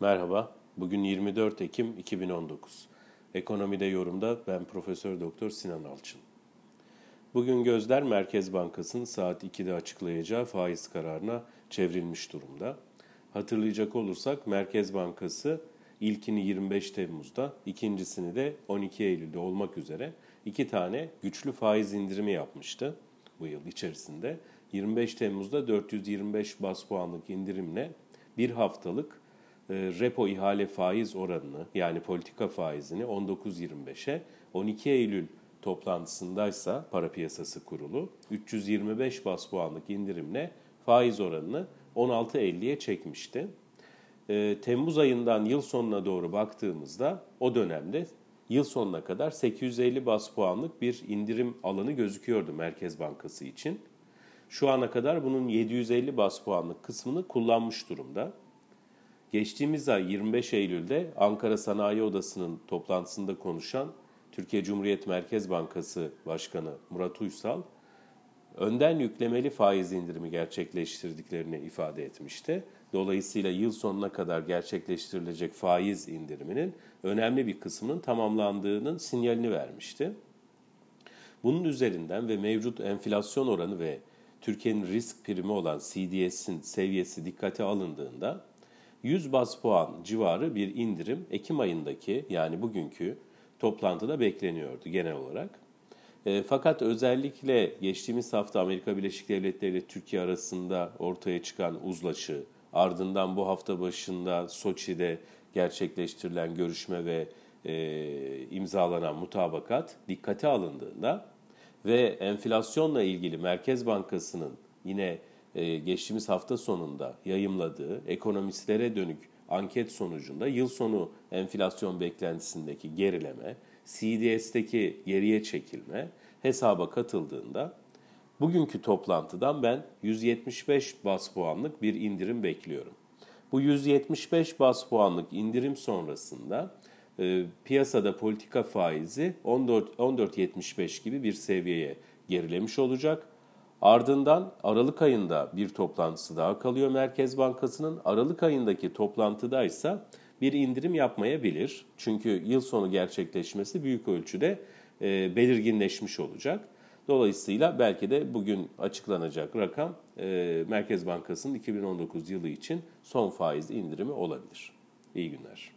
Merhaba, bugün 24 Ekim 2019. Ekonomide yorumda ben Profesör Doktor Sinan Alçın. Bugün gözler Merkez Bankası'nın saat 2'de açıklayacağı faiz kararına çevrilmiş durumda. Hatırlayacak olursak Merkez Bankası ilkini 25 Temmuz'da, ikincisini de 12 Eylül'de olmak üzere iki tane güçlü faiz indirimi yapmıştı bu yıl içerisinde. 25 Temmuz'da 425 bas puanlık indirimle bir haftalık repo ihale faiz oranını yani politika faizini 19.25'e 12 Eylül toplantısındaysa para piyasası kurulu 325 bas puanlık indirimle faiz oranını 16.50'ye çekmişti. E, Temmuz ayından yıl sonuna doğru baktığımızda o dönemde yıl sonuna kadar 850 bas puanlık bir indirim alanı gözüküyordu Merkez Bankası için. Şu ana kadar bunun 750 bas puanlık kısmını kullanmış durumda. Geçtiğimiz ay 25 Eylül'de Ankara Sanayi Odası'nın toplantısında konuşan Türkiye Cumhuriyet Merkez Bankası Başkanı Murat Uysal, önden yüklemeli faiz indirimi gerçekleştirdiklerini ifade etmişti. Dolayısıyla yıl sonuna kadar gerçekleştirilecek faiz indiriminin önemli bir kısmının tamamlandığının sinyalini vermişti. Bunun üzerinden ve mevcut enflasyon oranı ve Türkiye'nin risk primi olan CDS'in seviyesi dikkate alındığında 100 bas puan civarı bir indirim Ekim ayındaki yani bugünkü toplantıda bekleniyordu genel olarak. E, fakat özellikle geçtiğimiz hafta Amerika Birleşik Devletleri ile Türkiye arasında ortaya çıkan uzlaşı, ardından bu hafta başında Soçi'de gerçekleştirilen görüşme ve e, imzalanan mutabakat dikkate alındığında ve enflasyonla ilgili Merkez Bankası'nın yine geçtiğimiz hafta sonunda yayımladığı ekonomistlere dönük anket sonucunda yıl sonu enflasyon beklentisindeki gerileme, CDS'teki geriye çekilme hesaba katıldığında bugünkü toplantıdan ben 175 bas puanlık bir indirim bekliyorum. Bu 175 bas puanlık indirim sonrasında e, piyasada politika faizi 14 14.75 gibi bir seviyeye gerilemiş olacak. Ardından Aralık ayında bir toplantısı daha kalıyor Merkez Bankası'nın. Aralık ayındaki toplantıda ise bir indirim yapmayabilir. Çünkü yıl sonu gerçekleşmesi büyük ölçüde e, belirginleşmiş olacak. Dolayısıyla belki de bugün açıklanacak rakam e, Merkez Bankası'nın 2019 yılı için son faiz indirimi olabilir. İyi günler.